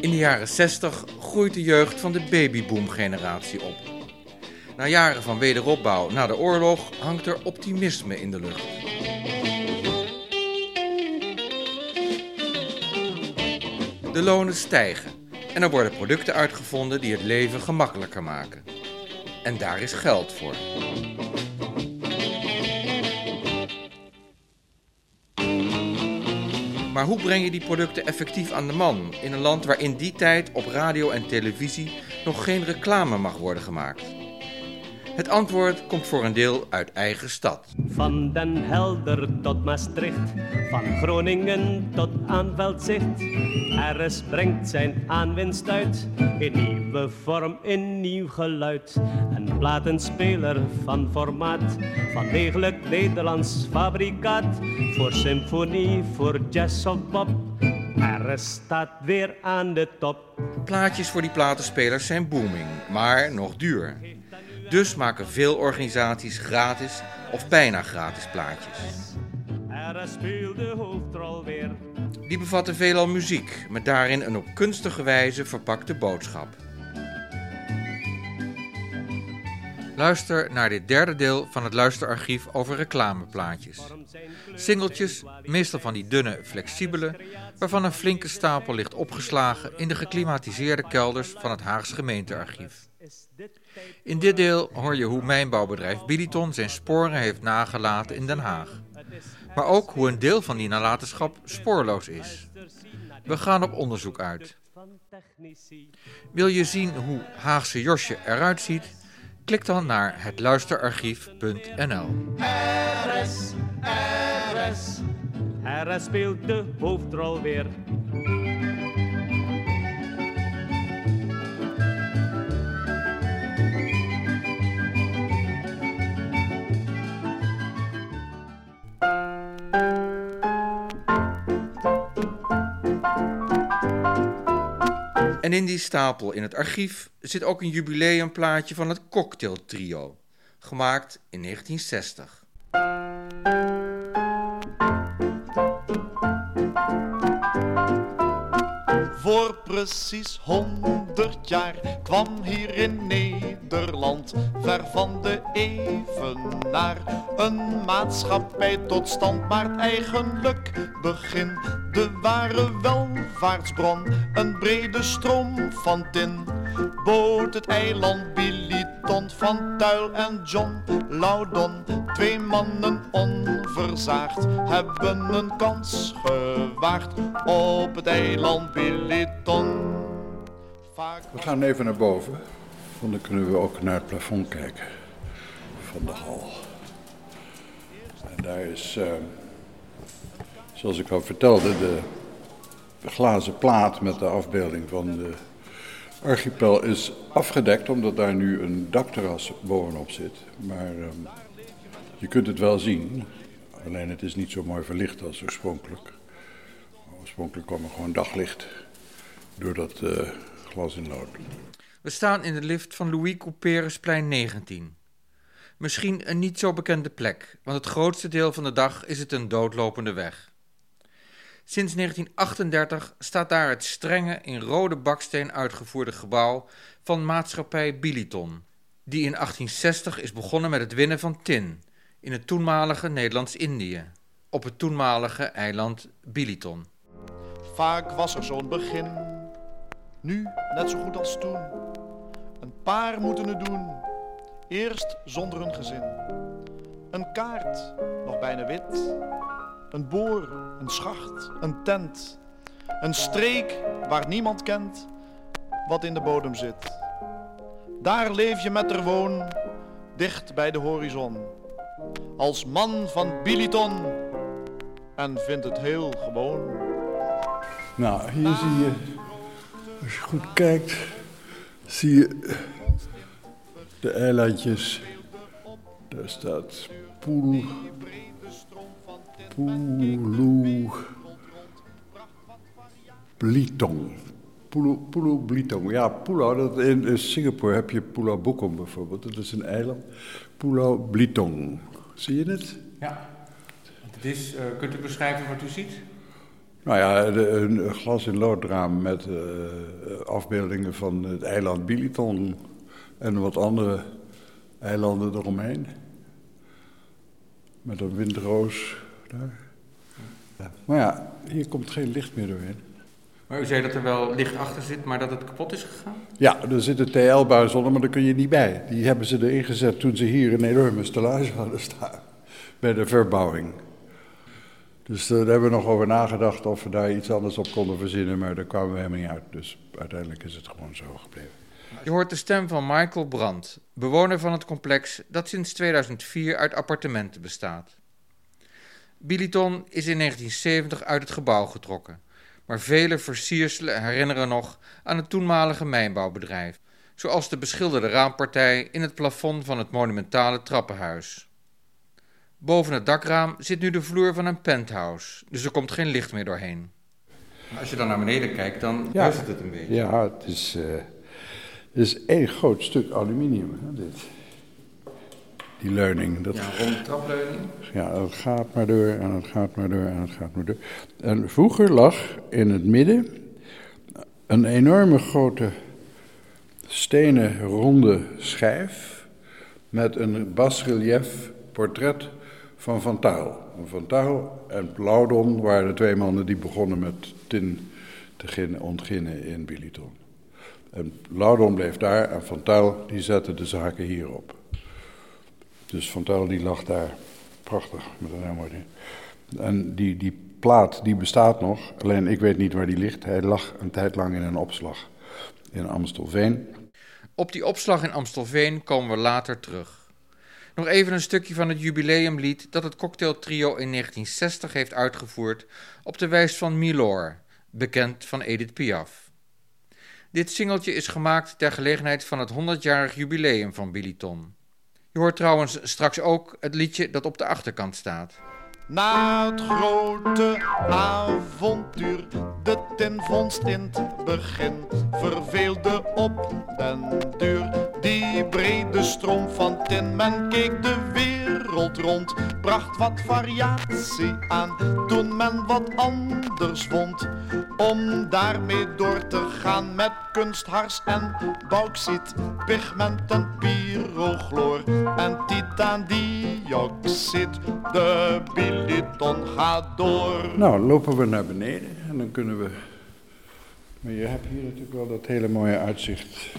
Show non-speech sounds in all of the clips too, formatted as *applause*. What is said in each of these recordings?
In de jaren 60 groeit de jeugd van de babyboom-generatie op. Na jaren van wederopbouw na de oorlog hangt er optimisme in de lucht. De lonen stijgen en er worden producten uitgevonden die het leven gemakkelijker maken. En daar is geld voor. Maar hoe breng je die producten effectief aan de man in een land waar in die tijd op radio en televisie nog geen reclame mag worden gemaakt? Het antwoord komt voor een deel uit eigen stad. Van Den Helder tot Maastricht, van Groningen tot aan. RS brengt zijn aanwinst uit, in nieuwe vorm, in nieuw geluid. Een platenspeler van formaat, van degelijk Nederlands fabrikaat. Voor symfonie, voor jazz of pop, RS staat weer aan de top. Plaatjes voor die platenspelers zijn booming, maar nog duur. Dus maken veel organisaties gratis of bijna gratis plaatjes. Hoofdrol weer. Die bevatten veelal muziek, met daarin een op kunstige wijze verpakte boodschap. Luister naar dit derde deel van het luisterarchief over reclameplaatjes. Singeltjes, meestal van die dunne, flexibele, waarvan een flinke stapel ligt opgeslagen in de geklimatiseerde kelders van het Haags gemeentearchief. In dit deel hoor je hoe mijnbouwbedrijf Biliton zijn sporen heeft nagelaten in Den Haag. Maar ook hoe een deel van die nalatenschap spoorloos is. We gaan op onderzoek uit. Wil je zien hoe Haagse Josje eruit ziet? Klik dan naar hetluisterarchief.nl. RS, speelt de hoofdrol weer. En in die stapel in het archief zit ook een jubileumplaatje van het Cocktail Trio, gemaakt in 1960. Voor precies honderd jaar kwam hier in Nederland, ver van de evenaar, een maatschappij tot stand, maar eigenlijk begin. De ware welvaartsbron, een brede stroom van tin, bood het eiland Biliton van Tuil en John Loudon. Twee mannen onverzaagd hebben een kans gewaagd op het eiland Biliton. Vaak We gaan even naar boven, want dan kunnen we ook naar het plafond kijken van de hal. En daar is, eh, zoals ik al vertelde, de, de glazen plaat met de afbeelding van de archipel is afgedekt, omdat daar nu een dakterras bovenop zit. Maar ehm, je kunt het wel zien, alleen het is niet zo mooi verlicht als oorspronkelijk. Oorspronkelijk kwam er gewoon daglicht door dat eh, glas in lood. We staan in de lift van Louis Couperusplein 19. Misschien een niet zo bekende plek, want het grootste deel van de dag is het een doodlopende weg. Sinds 1938 staat daar het strenge in rode baksteen uitgevoerde gebouw van maatschappij Biliton, die in 1860 is begonnen met het winnen van tin in het toenmalige Nederlands-Indië, op het toenmalige eiland Biliton. Vaak was er zo'n begin, nu net zo goed als toen. Een paar moeten het doen, eerst zonder een gezin. Een kaart, nog bijna wit. Een boor, een schacht, een tent. Een streek waar niemand kent wat in de bodem zit. Daar leef je met er woon, dicht bij de horizon. Als man van Biliton en vindt het heel gewoon. Nou, hier zie je, als je goed kijkt, zie je de eilandjes. Daar staat Poel, Poelu, Bliton. Pulau, Pulau Blitung. Ja, Pulau, dat in, in Singapore heb je Pulau Bukom bijvoorbeeld. Dat is een eiland. Pulau Blitung. Zie je het? Ja. Het is, eh, kunt u beschrijven wat u ziet? Nou ja, de, een glas in loodraam met eh, afbeeldingen van het eiland Biliton en wat andere eilanden eromheen. Met een windroos daar. Ja. Maar ja, hier komt geen licht meer doorheen. Maar u zei dat er wel licht achter zit, maar dat het kapot is gegaan? Ja, er zit een TL-buis onder, maar daar kun je niet bij. Die hebben ze erin gezet toen ze hier een enorme stellage hadden staan. Bij de verbouwing. Dus uh, daar hebben we nog over nagedacht of we daar iets anders op konden verzinnen, maar daar kwamen we helemaal niet uit. Dus uiteindelijk is het gewoon zo gebleven. Je hoort de stem van Michael Brandt, bewoner van het complex dat sinds 2004 uit appartementen bestaat. Biliton is in 1970 uit het gebouw getrokken, maar vele versierselen herinneren nog aan het toenmalige mijnbouwbedrijf, zoals de beschilderde raampartij in het plafond van het monumentale trappenhuis. Boven het dakraam zit nu de vloer van een penthouse, dus er komt geen licht meer doorheen. Als je dan naar beneden kijkt, dan ja, het het een beetje. Ja, het is, uh, het is één groot stuk aluminium, hè, dit. Die leuning. Dat, ja, ronde trapleuning. Ja, het gaat maar door en het gaat maar door en het gaat maar door. En vroeger lag in het midden een enorme grote stenen ronde schijf met een basrelief portret van Van Taal. Van Taal en Laudon waren de twee mannen die begonnen met tin te ontginnen in Biliton. En Laudon bleef daar en Van Taal die zette de zaken hierop. Dus Van die lag daar prachtig met een heel mooi. En die, die plaat die bestaat nog, alleen ik weet niet waar die ligt. Hij lag een tijd lang in een opslag in Amstelveen. Op die opslag in Amstelveen komen we later terug. Nog even een stukje van het jubileumlied dat het cocktailtrio in 1960 heeft uitgevoerd op de wijs van Milor, bekend van Edith Piaf. Dit singeltje is gemaakt ter gelegenheid van het 100-jarig jubileum van Billiton. Je hoort trouwens straks ook het liedje dat op de achterkant staat. Na het grote avontuur, de tinvondst in het begin, verveelde op den duur die brede stroom van tin. Men keek de wereld rond, bracht wat variatie aan, toen men wat anders vond. Om daarmee door te gaan met kunsthars en bauxiet, pigment en pyrochloor en titaandioxid. De biliton gaat door. Nou, lopen we naar beneden en dan kunnen we... Maar je hebt hier natuurlijk wel dat hele mooie uitzicht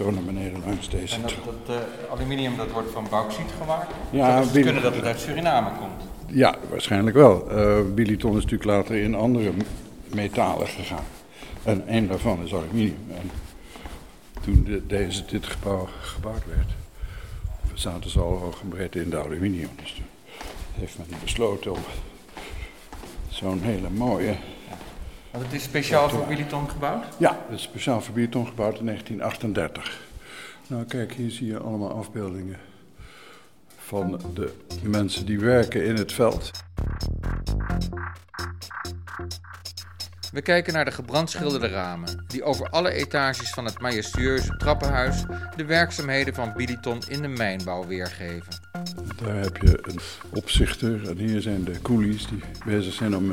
zo naar beneden langs deze En dat, dat uh, aluminium dat wordt van bauxiet gemaakt? Ja, Zou kunnen dat het uit Suriname komt? Ja, waarschijnlijk wel. Uh, Biliton is natuurlijk later in andere metalen gegaan. En een daarvan is aluminium. En toen de, deze, dit gebouw gebouwd werd, zaten ze al hoog en breed in de aluminium. Dus toen heeft men besloten om zo'n hele mooie het is speciaal voor Biliton gebouwd? Ja, het is speciaal voor Biliton gebouwd in 1938. Nou kijk, hier zie je allemaal afbeeldingen van de mensen die werken in het veld. We kijken naar de gebrandschilderde ramen, die over alle etages van het majestueuze trappenhuis de werkzaamheden van Biliton in de mijnbouw weergeven. Daar heb je een opzichter en hier zijn de coolies die bezig zijn om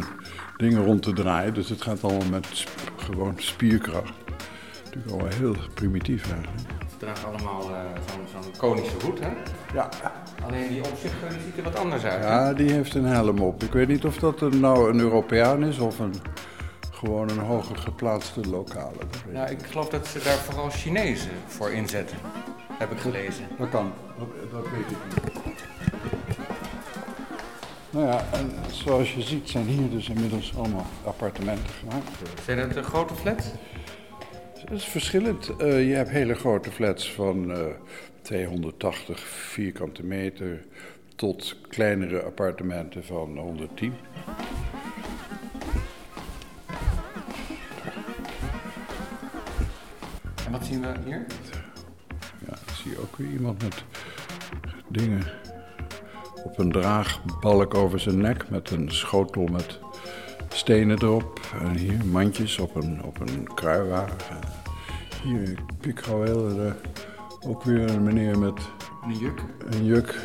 dingen rond te draaien. Dus het gaat allemaal met gewoon spierkracht. Natuurlijk allemaal heel primitief eigenlijk. Ze dragen allemaal uh, zo'n konische hoed, hè? Ja. Alleen die opzichter die ziet er wat anders uit. Ja, die heeft een helm op. Ik weet niet of dat een, nou een Europeaan is of een, gewoon een hoger geplaatste lokale. Ja, ik geloof dat ze daar vooral Chinezen voor inzetten. Heb ik gelezen. Dat kan, dat, dat weet ik niet. Nou ja, en zoals je ziet zijn hier dus inmiddels allemaal appartementen gemaakt. Zijn het uh, grote flats? Het is verschillend. Uh, je hebt hele grote flats van uh, 280 vierkante meter tot kleinere appartementen van 110. En wat zien we hier? Ja, zie je ook weer iemand met dingen op een draagbalk over zijn nek met een schotel met stenen erop. En hier mandjes op een, op een kruiwagen. Hier. Uh, ook weer een meneer met Een juk. een juk.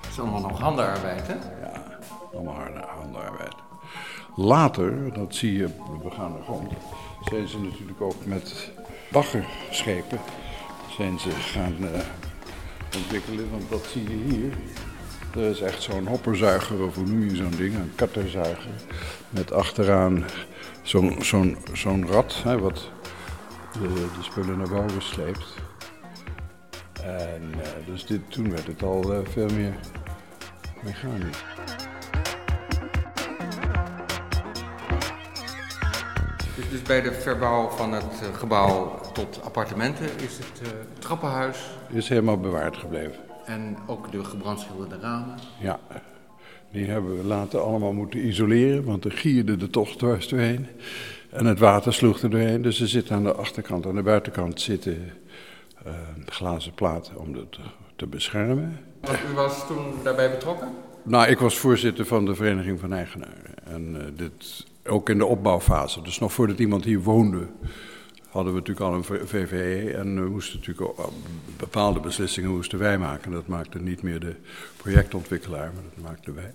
Dat is allemaal nog handenarbeid, hè? Ja, allemaal harde handarbeid. Later, dat zie je op de begaande grond, zijn ze natuurlijk ook met baggerschepen zijn ze gaan eh, ontwikkelen. Want dat zie je hier. Er is echt zo'n hopperzuiger, of hoe noem je zo'n ding, een katterzuiger. Met achteraan zo'n zo'n zo'n rad, hè, wat de, de spullen naar boven sleept. En eh, dus dit, toen werd het al eh, veel meer mechanisch. Dus, bij de verbouw van het eh, gebouw tot appartementen is het eh, trappenhuis Is helemaal bewaard gebleven. en ook de gebrandschilderde ramen. Ja, die hebben we later allemaal moeten isoleren, want er gierde er toch dwars doorheen. En het water sloeg er doorheen, dus er zitten aan de achterkant, aan de buitenkant zitten eh, glazen platen om het te beschermen. Want u was toen daarbij betrokken? Nou, ik was voorzitter van de Vereniging van Eigenaren. En dit ook in de opbouwfase. Dus nog voordat iemand hier woonde, hadden we natuurlijk al een VVE. En we moesten natuurlijk ook, al bepaalde beslissingen moesten wij maken. Dat maakte niet meer de projectontwikkelaar, maar dat maakten wij.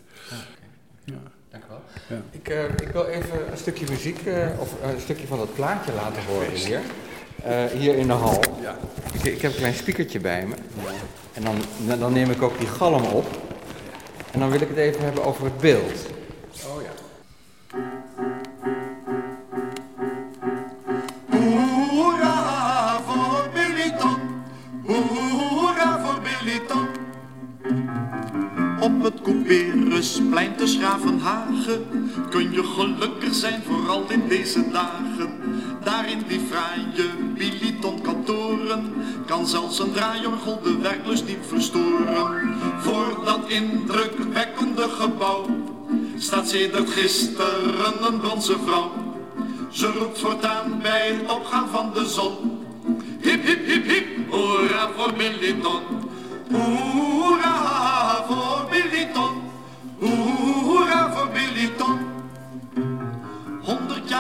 Dank u wel. Ja. Ik, eh, ik wil even een stukje muziek, eh, of een stukje van dat plaatje laten horen hier. Eh, hier in de hal. Ik, ik heb een klein speakertje bij me. En dan, dan neem ik ook die galm op. En dan wil ik het even hebben over het beeld. Couperusplein te Schravenhagen kun je gelukkig zijn, vooral in deze dagen. Daar in die fraaie Billyton kantoren kan zelfs een draaiorgel de werklust niet verstoren. Voor dat indrukwekkende gebouw staat sedert gisteren een bronzen vrouw. Ze roept voortaan bij het opgaan van de zon. Hip, hip, hip, hip, hoera voor Billyton. Hoera voor Billyton.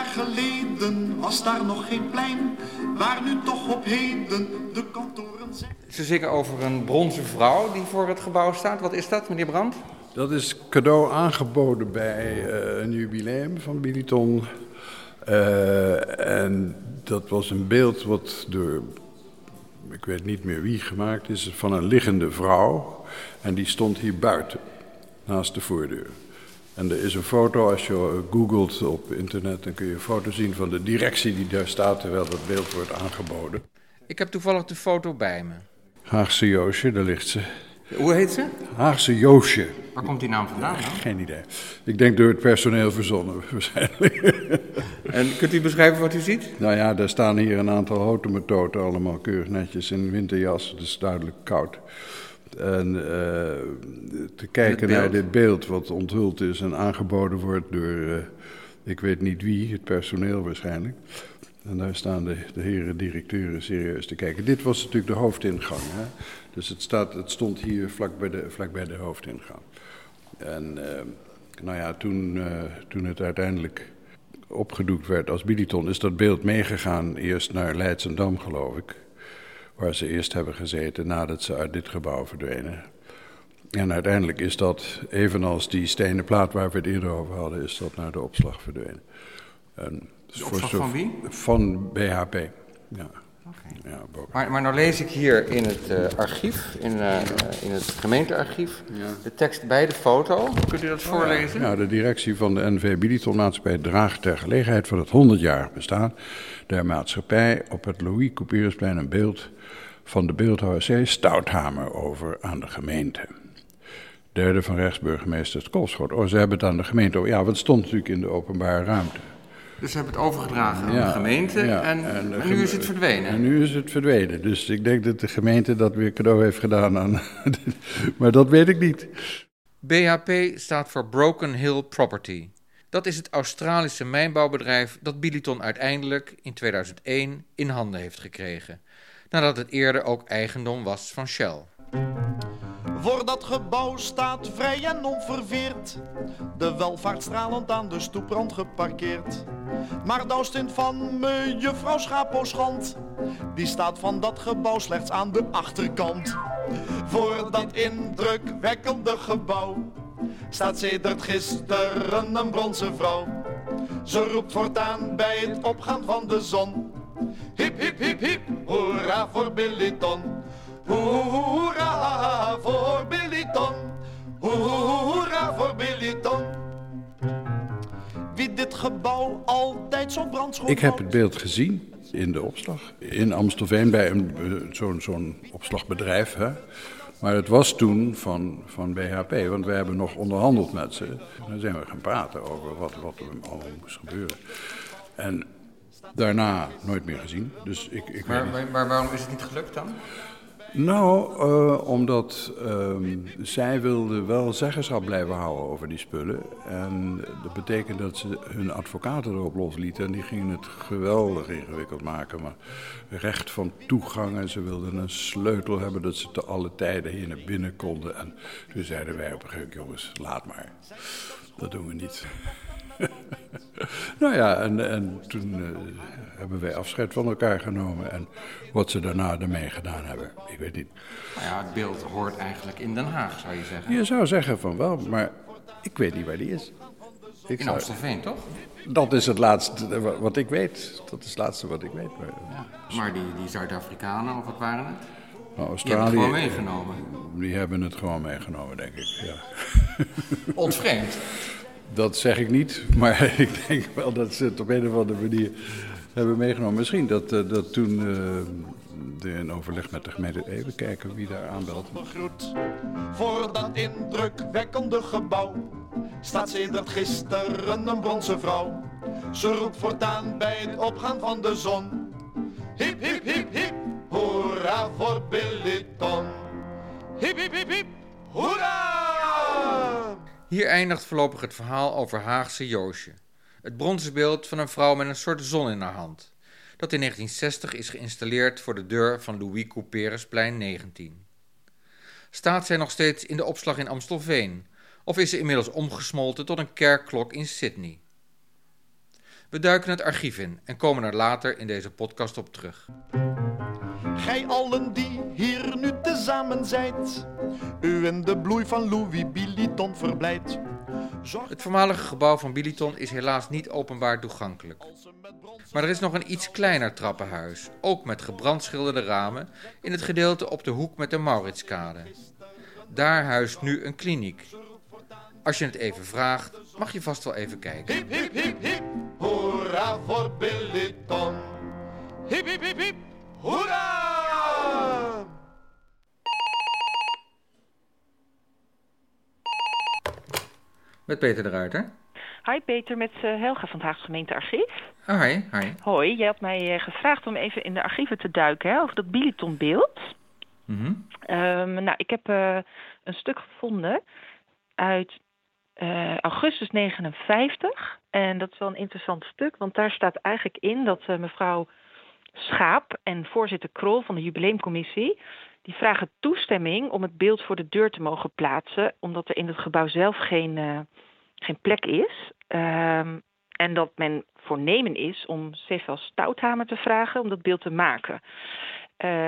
Geleden was daar nog geen plein, waar nu toch op heden de kantoren zijn. Ze zingen over een bronzen vrouw die voor het gebouw staat. Wat is dat, meneer Brandt? Dat is cadeau aangeboden bij eh, een jubileum van Biliton. Eh, en dat was een beeld wat door, ik weet niet meer wie gemaakt is, van een liggende vrouw. En die stond hier buiten, naast de voordeur. En er is een foto, als je eh, googelt op internet, dan kun je een foto zien van de directie die daar staat terwijl dat beeld wordt aangeboden. Ik heb toevallig de foto bij me. Haagse Joosje, daar ligt ze. Hoe heet ze? Haagse Joosje. Waar komt die naam vandaan? Geen idee. Ik denk door het personeel verzonnen, *laughs* waarschijnlijk. En kunt u beschrijven wat u ziet? Nou ja, daar staan hier een aantal hotemetoten, allemaal keurig netjes in winterjas. Het is duidelijk koud. En eh, te kijken naar dit beeld wat onthuld is en aangeboden wordt door, eh, ik weet niet wie, het personeel waarschijnlijk. En daar staan de, de heren directeuren serieus te kijken. Dit was natuurlijk de hoofdingang. Hè? Dus het, staat, het stond hier vlak bij de, vlak bij de hoofdingang. En eh, nou ja, toen, toen het uiteindelijk opgedoekt werd als Biliton, is dat beeld meegegaan eerst naar Leidsendam, geloof ik. Waar ze eerst hebben gezeten nadat ze uit dit gebouw verdwenen. En uiteindelijk is dat, evenals die stenen plaat waar we het eerder over hadden, is dat naar de opslag verdwenen. En De opslag van wie? Van BHP. Ja. Ja. Maar, maar nou lees ik hier in het eh, archief, in, eh, in het gemeentearchief, de tekst bij de foto. Kunt u dat voorlezen? Ja, de directie van de NV Biliton-maatschappij draagt ter gelegenheid van het 100-jarig bestaan der maatschappij op het Louis Couperusplein een beeld van de beeldhouwer C. Stouthamer over aan de gemeente. Derde van rechtsburgemeester Kolschot. Oh, ze hebben het aan de gemeente over. Ja, want het stond natuurlijk in de openbare ruimte. Dus ze hebben het overgedragen aan Ja, de gemeente ja, en, en en, de nu is het verdwenen. En nu is het verdwenen. Dus ik denk dat de gemeente dat weer cadeau heeft gedaan aan. *laughs* maar dat weet ik niet. BHP staat voor Broken Hill Property. Dat is het Australische mijnbouwbedrijf dat Biliton uiteindelijk in 2001 in handen heeft gekregen, nadat het eerder ook eigendom was van Shell. Voor dat gebouw staat vrij en onverveerd de welvaart stralend aan de stoeprand geparkeerd. Maar Douwstint van mejuffrouw Schaposchand, die staat van dat gebouw slechts aan de achterkant. Voor dat indrukwekkende gebouw staat sedert gisteren een bronzen vrouw. Ze roept voortaan bij het opgaan van de zon. Hip, hip, hip, hip, hoera voor Billyton. Hoera voor Billyton. Hoera voor Billyton. Wie dit gebouw altijd zo brandschoon Ik heb het beeld gezien in de opslag. In Amstelveen bij een, eh, zo'n zo'n opslagbedrijf. Hè. Maar het was toen van, van BHP, want we hebben nog onderhandeld met ze. Dan zijn we gaan praten over wat, wat er allemaal moest gebeuren. En daarna nooit meer gezien. Dus ik, ik Maar, maar, maar waarom is het niet gelukt dan? Nou, eh, omdat ehm, zij wilden wel zeggenschap blijven houden over die spullen. En dat betekent dat ze hun advocaten erop loslieten. En die gingen het geweldig ingewikkeld maken. Maar recht van toegang en ze wilden een sleutel hebben dat ze te alle tijden hier naar binnen konden. En toen zeiden wij op een gegeven moment, jongens, laat maar. Dat doen we niet. *laughs* nou ja, en, en toen eh, hebben wij afscheid van elkaar genomen. En wat ze daarna ermee gedaan hebben, ik weet niet. Nou ja, het beeld hoort eigenlijk in Den Haag, zou je zeggen. Je zou zeggen van wel, maar ik weet niet waar die is. Ik In zou- Amstelveen, toch? dat is het laatste wa- wat ik weet. Dat is het laatste wat ik weet. Maar, Ja. Maar die, die Zuid-Afrikanen, of wat waren het? nou, Die hebben het Australië, gewoon meegenomen. die hebben het gewoon meegenomen, denk ik. Ja. Ontvreemd. *laughs* Dat zeg ik niet, *laughs* maar *laughs* ik denk wel dat ze het op een of andere manier hebben meegenomen. Misschien dat, eh, dat toen eh, de, in overleg met de gemeente even kijken wie daar aanbelt. groet. Voor dat indrukwekkende gebouw staat sedert gisteren een bronzen vrouw. Ze roept voortaan bij het opgaan van de zon. Hip, hip, hip, hip, hoera voor Billyton. Hip, hip, hip, hip, hoera! Hier eindigt voorlopig het verhaal over Haagse Joosje. Het bronzen beeld van een vrouw met een soort zon in haar hand. Dat in 1960 is geïnstalleerd voor de deur van Louis Couperusplein 19. Staat zij nog steeds in de opslag in Amstelveen? Of is ze inmiddels omgesmolten tot een kerkklok in Sydney? We duiken het archief in en komen er later in deze podcast op terug. Gij allen die hier nu tezamen zijt, u in de bloei van Louis Billyton verblijdt. Het voormalige gebouw van Biliton is helaas niet openbaar toegankelijk. Maar er is nog een iets kleiner trappenhuis, ook met gebrandschilderde ramen, in het gedeelte op de hoek met de Mauritskade. Daar huist nu een kliniek. Als je het even vraagt, mag je vast wel even kijken. Hip, hip, hip, hip, hoera voor Billyton. Hip, hip, hip, hip, hoera! Met Peter de Ruiter. Hi Peter, met eh, Helga van het Haagse Gemeentearchief. Oh, hi, hi. Hoi, jij had mij eh, gevraagd om even in de archieven te duiken hè, over dat Bilitonbeeld. Mhm. Ehm, nou, ik heb eh, een stuk gevonden uit eh, augustus 59. En dat is wel een interessant stuk, want daar staat eigenlijk in dat eh, mevrouw Schaap en voorzitter Krol van de jubileumcommissie... die vragen toestemming om het beeld voor de deur te mogen plaatsen... omdat er in het gebouw zelf geen, eh, geen plek is. Ehm, en dat men voornemen is om Cefal Stouthamer te vragen om dat beeld te maken.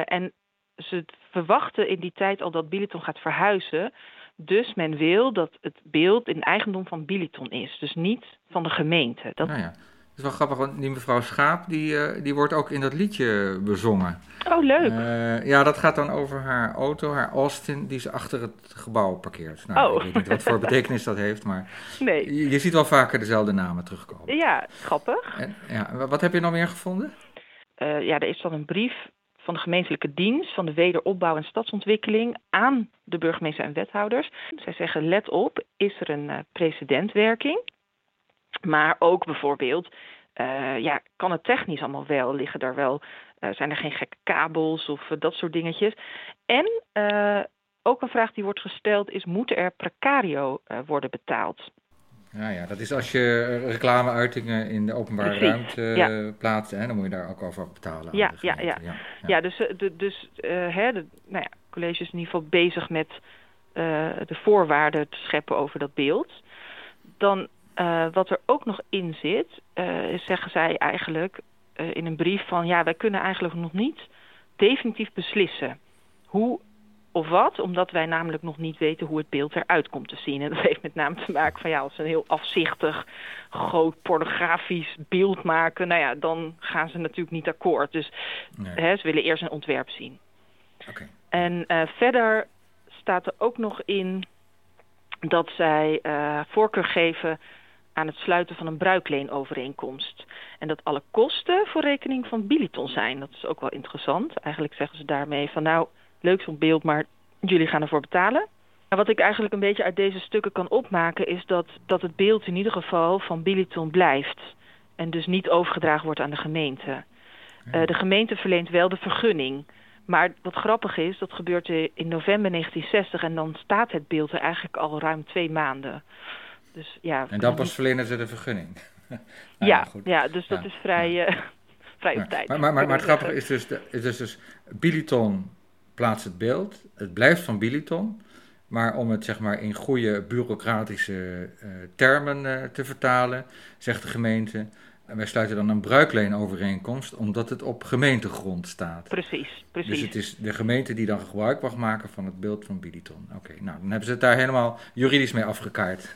En ze verwachten in die tijd al dat Biliton gaat verhuizen. Dus men wil dat het beeld in eigendom van Biliton is. Dus niet van de gemeente. Dat... Nou ja, het is wel grappig, want die mevrouw Schaap, die, eh, die wordt ook in dat liedje bezongen. Oh, leuk. Eh, ja, dat gaat dan over haar auto, haar Austin, die ze achter het gebouw parkeert. Nou, Oh. ik weet niet wat voor betekenis dat heeft, maar *laughs* nee. je, je ziet wel vaker dezelfde namen terugkomen. Ja, grappig. En, ja, wa- wat heb je nog meer gevonden? Eh, ja, er is dan een brief van de gemeentelijke dienst van de wederopbouw en stadsontwikkeling aan de burgemeester en wethouders. Zij zeggen: let op, is er een eh, precedentwerking? Maar ook bijvoorbeeld, eh, ja, kan het technisch allemaal wel? Liggen er wel, eh, zijn er geen gekke kabels of dat soort dingetjes? En ook een vraag die wordt gesteld is: moeten er precario worden betaald? Ja, ja, dat is als je eh, reclameuitingen in de openbare Precies, ruimte ja. eh, plaatst, hè, dan moet je daar ook over betalen. Ja, ja, gemeente. ja. ja, Ja, dus, eh, de, dus eh, hè, de, nou ja, het college is in ieder geval bezig met de voorwaarden te scheppen over dat beeld. Dan wat er ook nog in zit, zeggen zij eigenlijk in een brief van ja, wij kunnen eigenlijk nog niet definitief beslissen hoe of wat, omdat wij namelijk nog niet weten hoe het beeld eruit komt te zien. En dat heeft met name te maken van ja, als ze een heel afzichtig, groot pornografisch beeld maken, nou ja, dan gaan ze natuurlijk niet akkoord. Dus hè, ze willen eerst een ontwerp zien. En uh, verder staat er ook nog in dat zij uh, voorkeur geven aan het sluiten van een bruikleenovereenkomst. En dat alle kosten voor rekening van Biliton zijn. Dat is ook wel interessant. Eigenlijk zeggen ze daarmee van nou, leuk zo'n beeld, maar jullie gaan ervoor betalen. Maar wat ik eigenlijk een beetje uit deze stukken kan opmaken... is dat, dat het beeld in ieder geval van Biliton blijft. En dus niet overgedragen wordt aan de gemeente. Uh, de gemeente verleent wel de vergunning. Maar wat grappig is, dat gebeurt in november 1960... en dan staat het beeld er eigenlijk al ruim twee maanden. Dus, ja, en dan pas verlenen ze de vergunning? nou, *laughs* ja, ja, dus dat is vrij, uh, *laughs* vrij op tijd. Maar, maar, maar, maar het *laughs* grappige is dus, de, is dus, dus Biliton plaatst het beeld. Het blijft van Biliton. Maar om het zeg maar in goede bureaucratische uh, termen uh, te vertalen, zegt de gemeente. Wij sluiten dan een bruikleenovereenkomst, omdat het op gemeentegrond staat. Precies, precies. Dus het is de gemeente die dan gebruik mag maken van het beeld van Biliton. Oké, nou dan hebben ze het daar helemaal juridisch mee afgekaart.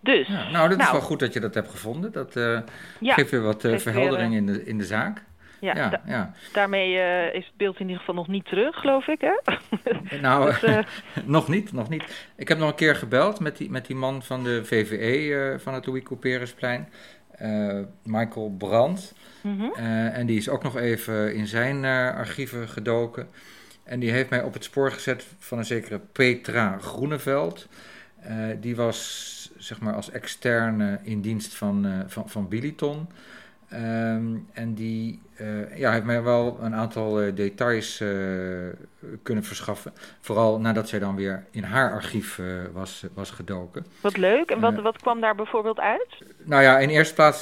Dus. Ja, nou, dat is nou. wel goed dat je dat hebt gevonden. Dat uh, ja, geeft weer wat verheldering in, de, in de zaak. Ja, ja, daarmee uh, is het beeld in ieder geval nog niet terug, geloof ik, hè? *laughs* nou, *laughs* dus, uh... *laughs* nog niet, nog niet. Ik heb nog een keer gebeld met die, met die man van de VVE uh, van het Louis Couperusplein, Michael Brandt. Mm -hmm. en die is ook nog even in zijn archieven gedoken. En die heeft mij op het spoor gezet van een zekere Petra Groeneveld. die was, zeg maar, als externe in dienst van, van, van Biliton... Um, en die uh, ja, heeft mij wel een aantal uh, details uh, kunnen verschaffen. Vooral nadat zij dan weer in haar archief was, was gedoken. Wat leuk. En wat, wat kwam daar bijvoorbeeld uit? Nou ja, in eerste plaats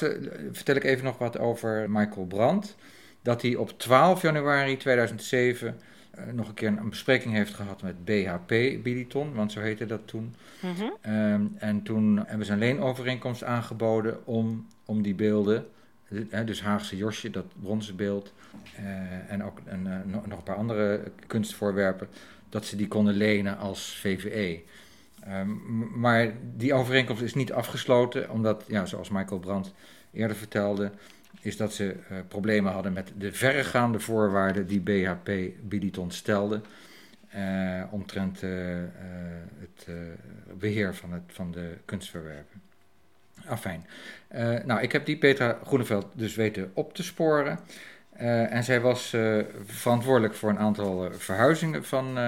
vertel ik even nog wat over Michael Brandt. Dat hij op 12 januari 2007 nog een keer een bespreking heeft gehad met BHP Biliton, want zo heette dat toen. Mm -hmm. um, en toen hebben ze een leenovereenkomst aangeboden om, om die beelden dus Haagse Josje, dat bronzen beeld. Uh, en ook uh, nog, een paar andere kunstvoorwerpen. Dat ze die konden lenen als VVE. Um, maar die overeenkomst is niet afgesloten, omdat, ja, zoals Michael Brandt eerder vertelde, is dat ze uh, problemen hadden met de verregaande voorwaarden die BHP Biliton stelde. omtrent het beheer van, het, van de kunstverwerpen. Afijn. Uh, nou, ik heb die Petra Groeneveld dus weten op te sporen. Uh, en zij was uh, verantwoordelijk voor een aantal verhuizingen van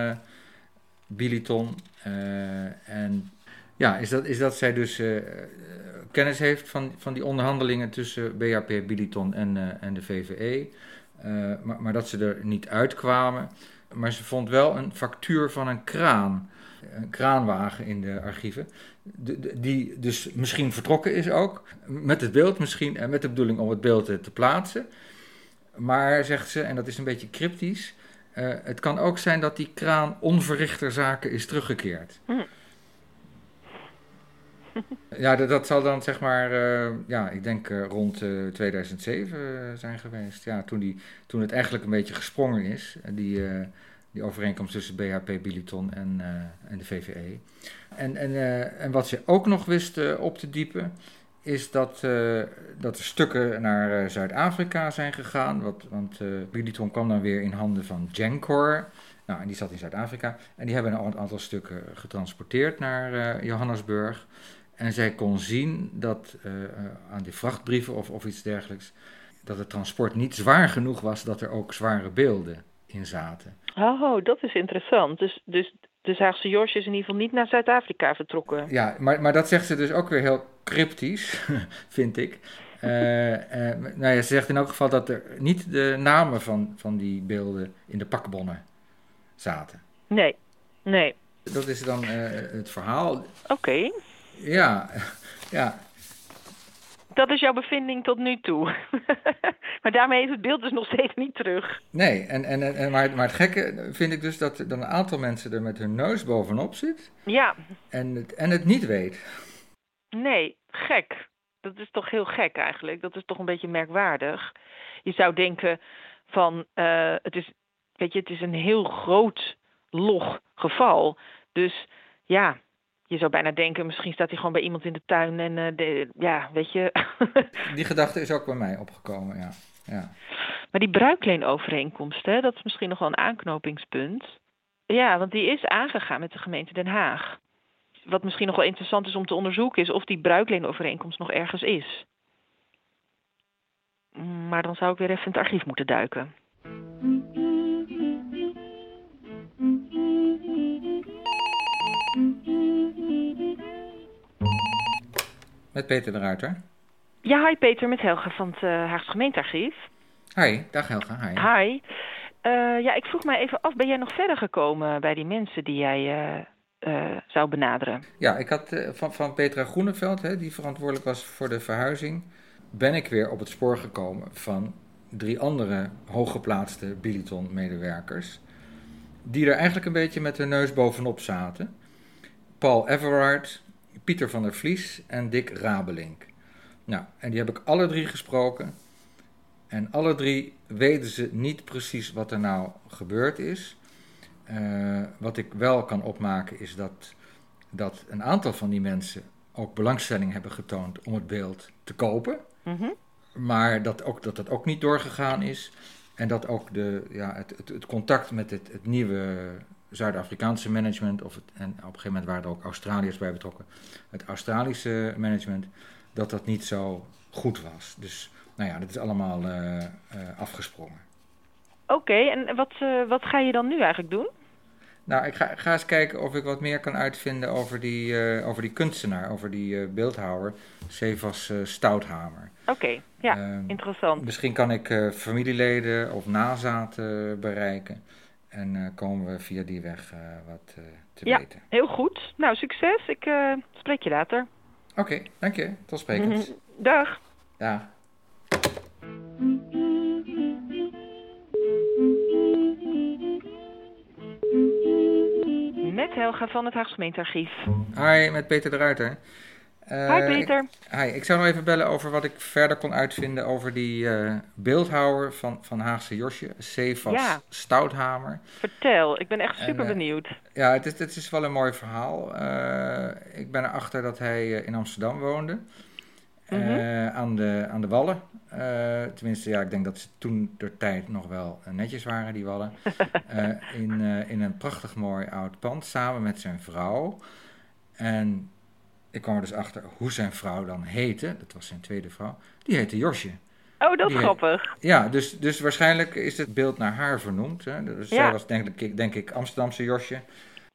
Biliton. en ja, is dat, is dat zij dus kennis heeft van, van die onderhandelingen tussen BHP Biliton en, en de VVE. maar, maar dat ze er niet uitkwamen. Maar ze vond wel een factuur van een kraan een kraanwagen in de archieven. Die dus misschien vertrokken is ook. Met het beeld misschien. En met de bedoeling om het beeld te plaatsen. Maar zegt ze, en dat is een beetje cryptisch. Uh, het kan ook zijn dat die kraan onverrichter zaken is teruggekeerd. Hm. *laughs* Ja, dat, dat, zal dan zeg maar, uh, ja, ik denk uh, rond 2007 zijn geweest. Ja, toen, die, toen het eigenlijk een beetje gesprongen is. Die, die overeenkomst tussen BHP Biliton en, uh, en de VVE. En, en, uh, en wat ze ook nog wisten op te diepen, is dat, uh, dat er stukken naar Zuid-Afrika zijn gegaan. Wat, want Biliton kwam dan weer in handen van Gencor. Nou, en die zat in Zuid-Afrika. En die hebben een aantal stukken getransporteerd naar Johannesburg. En zij kon zien dat aan die vrachtbrieven of, of iets dergelijks, dat het transport niet zwaar genoeg was dat er ook zware beelden in zaten. Oh, dat is interessant. Dus, dus de Haagse Josje is in ieder geval niet naar Zuid-Afrika vertrokken. Ja, maar, maar dat zegt ze dus ook weer heel cryptisch, *laughs* vind ik. Uh, uh, nou ja, ze zegt in elk geval dat er niet de namen van, van die beelden in de pakbonnen zaten. Nee, nee. Dat is dan uh, het verhaal. Oké. Okay. Ja, ja. Dat is jouw bevinding tot nu toe. *laughs* maar daarmee is het beeld dus nog steeds niet terug. Nee, en, en, en, maar, maar het gekke vind ik dus dat er dan een aantal mensen er met hun neus bovenop zit. Ja. En het, en het niet weet. Nee, gek. Dat is toch heel gek eigenlijk. Dat is toch een beetje merkwaardig. Je zou denken van, uh, het is, weet je, het is een heel groot log geval. Dus ja, je zou bijna denken, misschien staat hij gewoon bij iemand in de tuin en uh, de, ja, weet je. *laughs* die gedachte is ook bij mij opgekomen, ja. ja. Maar die bruikleenovereenkomst, hè, dat is misschien nog wel een aanknopingspunt. Ja, want die is aangegaan met de gemeente Den Haag. Wat misschien nog wel interessant is om te onderzoeken, is of die bruikleenovereenkomst nog ergens is. Maar dan zou ik weer even in het archief moeten duiken. Met Peter de Ruiter. Ja, hi Peter, met Helga van het uh, Haagse gemeentearchief. Hi, dag Helga, hi. Hi. Uh, ja, ik vroeg mij even af, ben jij nog verder gekomen bij die mensen die jij uh, zou benaderen? Ja, ik had van, van Petra Groeneveld, hè, die verantwoordelijk was voor de verhuizing, ben ik weer op het spoor gekomen van drie andere hooggeplaatste Biliton-medewerkers, die er eigenlijk een beetje met hun neus bovenop zaten. Paul Everard, Pieter van der Vlies en Dick Rabelink. Nou, en die heb ik alle drie gesproken. En alle drie weten ze niet precies wat er nou gebeurd is. Uh, wat ik wel kan opmaken is dat, dat een aantal van die mensen ook belangstelling hebben getoond om het beeld te kopen. Mm -hmm. Maar dat, ook, dat dat ook niet doorgegaan is. En dat ook de, ja, het, het, het contact met het, het nieuwe Zuid-Afrikaanse management, of het, en op een gegeven moment waren er ook Australiërs bij betrokken, het Australische management, dat dat niet zo goed was. Dus nou ja, dat is allemaal uh, uh, afgesprongen. Oké, okay, en wat, uh, wat ga je dan nu eigenlijk doen? Nou, ik ga, ga eens kijken of ik wat meer kan uitvinden over die, over die kunstenaar, over die beeldhouwer, Sevas Stouthamer. Oké, okay, ja, ehm, interessant. Misschien kan ik familieleden of nazaten bereiken. En uh, komen we via die weg uh, wat uh, te ja, weten. heel goed. Nou, succes. Ik spreek je later. Oké, okay, dank je. Tot sprekend. *laughs* Dag. Dag. Met Helga van het Haagse Gemeentearchief. Hi, met Peter de Ruiter. Uh, hi Peter. Ik, hi, ik zou nog even bellen over wat ik verder kon uitvinden over die uh, beeldhouwer van, van Haagse Josje, Cefas ja. Stouthamer. Vertel, ik ben echt super en, uh, benieuwd. Ja, het is, het is wel een mooi verhaal. ik ben erachter dat hij in Amsterdam woonde, mm -hmm. aan, de, aan de Wallen. tenminste, ja, ik denk dat ze toen de tijd nog wel netjes waren, die Wallen. *laughs* in, in een prachtig mooi oud pand, samen met zijn vrouw. En ik kwam er dus achter hoe zijn vrouw dan heette. Dat was zijn tweede vrouw. Die heette Josje. Oh, dat is grappig. Heet, ja, dus, dus waarschijnlijk is het beeld naar haar vernoemd. Hè? Dus ja. zij was denk ik, denk ik Amsterdamse Josje.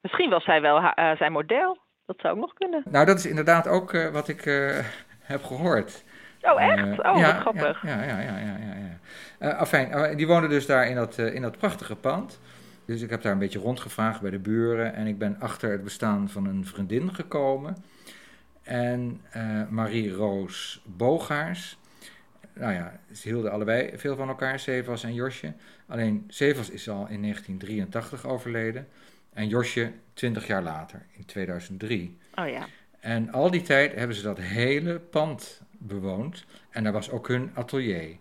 Misschien was zij wel uh, zijn model. Dat zou ook nog kunnen. Nou, dat is inderdaad ook uh, wat ik uh, heb gehoord. Oh, echt? oh, ja, wat grappig. Ja, ja, ja. ja, ja, ja. afijn, die woonde dus daar in dat, in dat prachtige pand. Dus ik heb daar een beetje rondgevraagd bij de buren. En ik ben achter het bestaan van een vriendin gekomen en uh, Marie-Roos Bogaars. Nou ja, ze hielden allebei veel van elkaar, Sevas en Josje. Alleen Sevas is al in 1983 overleden en Josje 20 jaar later, in 2003. Oh ja. En al die tijd hebben ze dat hele pand bewoond en daar was ook hun atelier.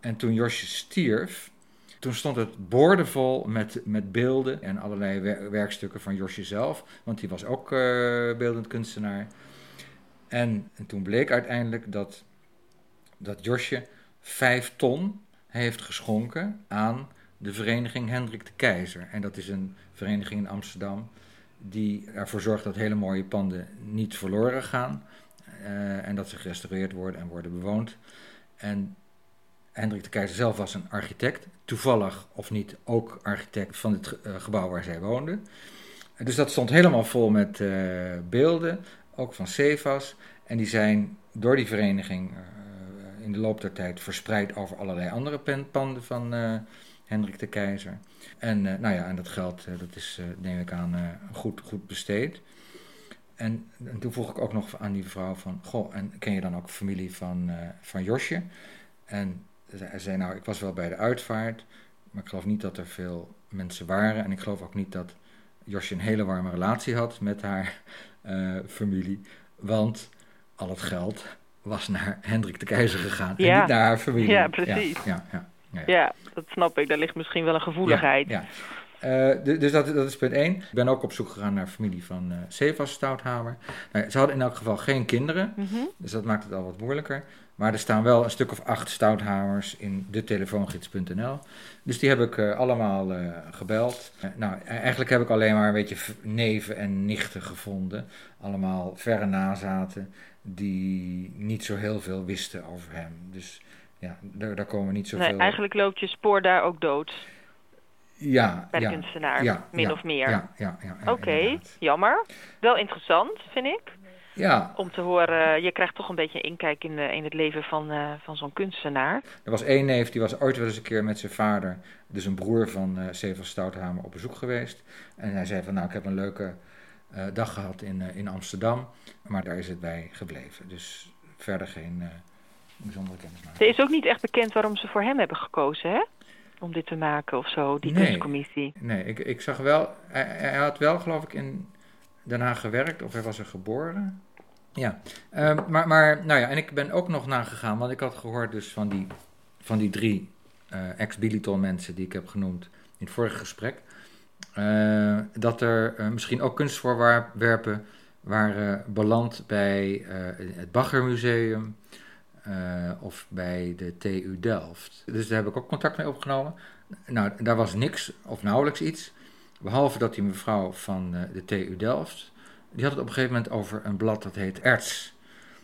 En toen Josje stierf, toen stond het boordevol met, met beelden en allerlei werkstukken van Josje zelf, want die was ook uh, beeldend kunstenaar. En, en toen bleek uiteindelijk dat, dat Josje vijf ton heeft geschonken aan de vereniging Hendrik de Keizer. En dat is een vereniging in Amsterdam die ervoor zorgt dat hele mooie panden niet verloren gaan. Uh, en dat ze gerestaureerd worden en worden bewoond. En Hendrik de Keizer zelf was een architect, toevallig of niet ook architect van het uh, gebouw waar zij woonden. Dus dat stond helemaal vol met uh, beelden, ook van Cefas. En die zijn door die vereniging uh, in de loop der tijd verspreid over allerlei andere panden van uh, Hendrik de Keizer. En, uh, nou ja, en dat geld, dat is, neem ik aan, goed, goed besteed. en, en, toen vroeg ik ook nog aan die vrouw van, goh, en ken je dan ook familie van, van Josje? En hij zei, nou, ik was wel bij de uitvaart, maar ik geloof niet dat er veel mensen waren. En ik geloof ook niet dat Josje een hele warme relatie had met haar uh, familie. Want al het geld was naar Hendrik de Keizer gegaan en niet naar haar familie. Ja, precies. Ja, ja, ja, ja, dat snap ik. Daar ligt misschien wel een gevoeligheid. Ja, uh, dus dat, dat, is punt 1. Ik ben ook op zoek gegaan naar familie van uh, Sevas Stouthamer. Nou, ze hadden in elk geval geen kinderen, mm -hmm. dus dat maakt het al wat moeilijker. Maar er staan wel een stuk of acht stouthamers in de telefoongids.nl. Dus die heb ik uh, allemaal uh, gebeld. Uh, nou, eigenlijk heb ik alleen maar een beetje neven en nichten gevonden. Allemaal verre nazaten die niet zo heel veel wisten over hem. Dus ja, daar, daar komen niet zoveel... Nee, eigenlijk loopt je spoor daar ook dood. Ja, bij de ja, kunstenaar, ja, min ja, of meer. Ja, ja, Oké, jammer. Wel interessant, vind ik. Ja, Om te horen, je krijgt toch een beetje een inkijk in, de, in het leven van, uh, van zo'n kunstenaar. er was één neef, die was ooit wel eens een keer met zijn vader, dus een broer van uh, Stouthamer, op bezoek geweest. En hij zei van, nou, ik heb een leuke uh, dag gehad in, in Amsterdam, maar daar is het bij gebleven. Dus verder geen bijzondere kennismaking. Er is ook niet echt bekend waarom ze voor hem hebben gekozen, hè? Om dit te maken of zo, die Nee. kunstcommissie. Nee, ik, ik zag wel, hij, hij had wel geloof ik in Haag gewerkt, of hij was er geboren. Ja, Ehm, maar, maar nou ja, en ik ben ook nog nagegaan, want ik had gehoord dus van die, van die drie eh, ex-Biliton mensen die ik heb genoemd in het vorige gesprek, eh, dat er eh, misschien ook kunstvoorwerpen waren beland bij het Baggermuseum of bij de TU Delft. Dus daar heb ik ook contact mee opgenomen. Nou, daar was niks of nauwelijks iets. Behalve dat die mevrouw van eh, de TU Delft, die had het op een gegeven moment over een blad dat heet Erts.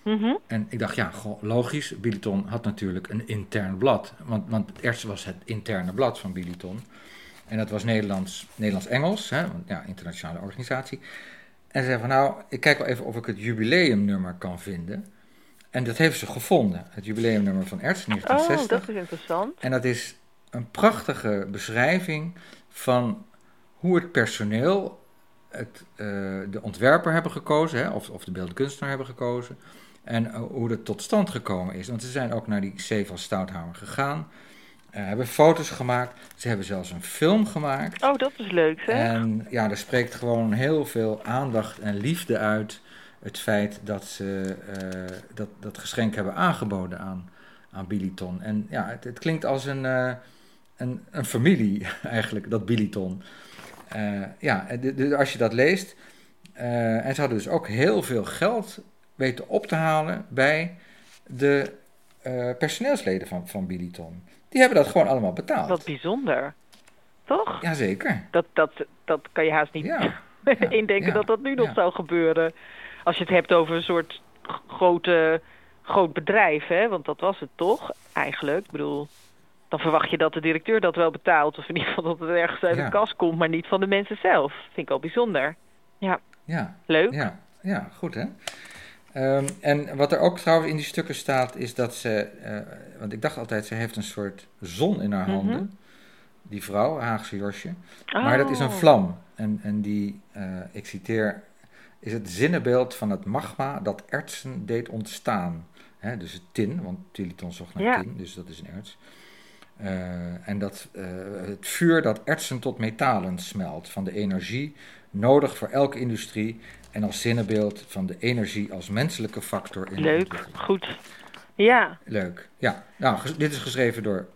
Mhm. En ik dacht, ja, goh, logisch. Biliton had natuurlijk een intern blad. Want, want Erts was het interne blad van Biliton. En dat was Nederlands, Nederlands-Engels, hè, want ja, internationale organisatie. En ze zei van, nou, ik kijk wel even of ik het jubileumnummer kan vinden. En dat heeft ze gevonden, het jubileumnummer van Erts, Oh, 1960. dat is interessant. En dat is een prachtige beschrijving van hoe het personeel het, eh, de ontwerper hebben gekozen, hè, of, of de beeldende kunstenaar hebben gekozen. En eh, hoe dat tot stand gekomen is. Want ze zijn ook naar die C van Stouthamer gegaan, eh, hebben foto's gemaakt. Ze hebben zelfs een film gemaakt. Oh, dat is leuk, zeg. En ja, er spreekt gewoon heel veel aandacht en liefde uit het feit dat ze dat, dat geschenk hebben aangeboden aan, aan Biliton. En ja, het, het klinkt als een, een, een familie *laughs* eigenlijk, dat Biliton. Eh, ja, als je dat leest. eh, en ze hadden dus ook heel veel geld weten op te halen bij de eh, personeelsleden van, van Biliton. Die hebben dat gewoon allemaal betaald. Wat bijzonder. Toch? Jazeker. Dat, dat, dat kan je haast niet Ja. *laughs* ja, indenken ja, dat dat nu nog zou gebeuren. Als je het hebt over een soort grote, groot bedrijf, hè? want dat was het toch eigenlijk. Ik bedoel, dan verwacht je dat de directeur dat wel betaalt. Of in ieder geval dat het ergens uit Ja. de kas komt, maar niet van de mensen zelf. Vind ik al bijzonder. Ja, Ja, leuk. Ja, ja goed hè. Ehm, en wat er ook trouwens in die stukken staat, is dat ze, eh, want ik dacht altijd, ze heeft een soort zon in haar Mhm. handen, die vrouw, Haagse Josje. Maar dat is een Oh. vlam. En, en die, eh, ik citeer, is het zinnenbeeld van het magma dat ertsen deed ontstaan. Hè, dus het tin, want Tiliton zocht naar Ja. tin, dus dat is een erts. Eh, en dat, eh, het vuur dat ertsen tot metalen smelt, van de energie nodig voor elke industrie en als zinnenbeeld van de energie als menselijke factor in Leuk, goed. Ja, Leuk, ja. Nou, dit is geschreven door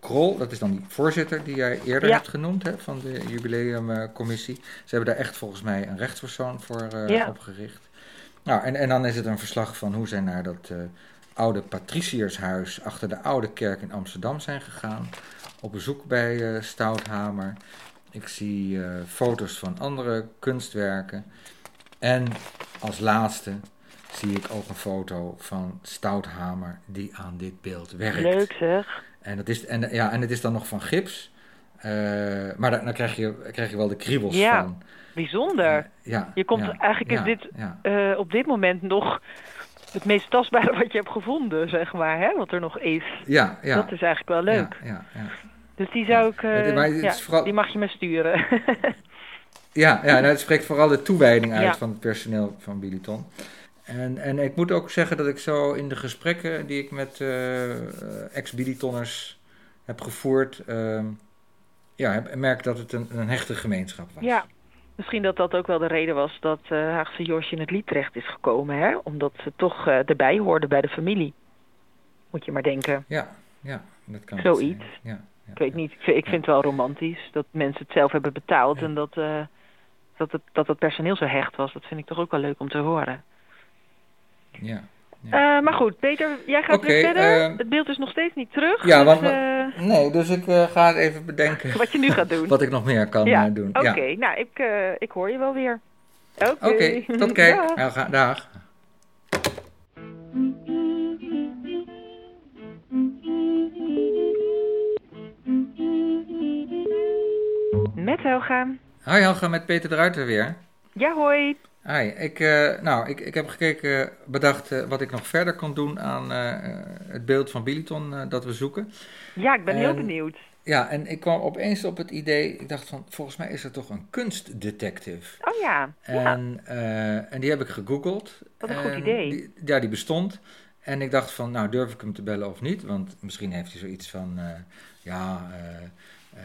Krol, dat is dan die voorzitter die jij eerder Ja. hebt genoemd hè, van de jubileumcommissie. Ze hebben daar echt volgens mij een rechtspersoon voor eh, Ja. opgericht. Nou, en, en dan is het een verslag van hoe zij naar dat eh, oude patriciershuis achter de oude kerk in Amsterdam zijn gegaan. Op bezoek bij eh, Stouthamer. Ik zie eh, foto's van andere kunstwerken. En als laatste zie ik ook een foto van Stouthamer die aan dit beeld werkt. leuk zeg. En, dat is, en, ja, en het is dan nog van gips. Eh, maar dan, dan krijg, je, krijg je wel de kriebels Ja, van. Bijzonder. Ja, Je komt ja, eigenlijk is ja, dit eh, op dit moment nog het meest tastbare wat je hebt gevonden, zeg maar, hè? wat er nog is. ja, ja. Dat is eigenlijk wel leuk. Ja, ja, ja. Dus die zou ik, eh, is ja, vooral- die mag je me sturen. *laughs* Ja, ja nou, het spreekt vooral de toewijding uit van het personeel van Biliton. En, en ik moet ook zeggen dat ik zo in de gesprekken die ik met eh, ex-Bilitonners heb gevoerd, ehm, ja, heb- merk dat het een, een hechte gemeenschap was. Ja, misschien dat dat ook wel de reden was dat eh Haagse Josje in het lied terecht is gekomen, hè? Omdat ze toch eh, erbij hoorde bij de familie. Moet je maar denken. Ja, ja, dat kan Zoiets. Ja, ja, Ik weet niet, ik vind, ik vind het wel romantisch dat mensen het zelf hebben betaald en dat, eh, dat, het, dat het personeel zo hecht was. Dat vind ik toch ook wel leuk om te horen. Ja, ja. Eh, maar goed, Peter, jij gaat weer verder. eh, het beeld is nog steeds niet terug. Ja, dus, want- eh, Nee, dus ik eh, ga het even bedenken *laughs* wat je nu gaat doen. wat ik nog meer kan ja, doen. oké. Ja. Nou, ik, eh, ik hoor je wel weer. Oké, Oké, tot *laughs* kijk. Dag. Ja, ga- dag. Met Helga. Hoi Helga, met Peter de Ruiter weer. Ja, hoi. Hi, ik, eh, nou, ik, ik heb gekeken, bedacht eh, wat ik nog verder kan doen aan eh, het beeld van Biliton dat we zoeken. Ja, ik ben heel En- benieuwd. Ja, en ik kwam opeens op het idee, ik dacht van, volgens mij is er toch een kunstdetective. Oh ja. En, en die heb ik gegoogeld. Wat een goed idee. die- ja, die bestond. En ik dacht van, nou durf ik hem te bellen of niet? Want misschien heeft hij zoiets van, ja,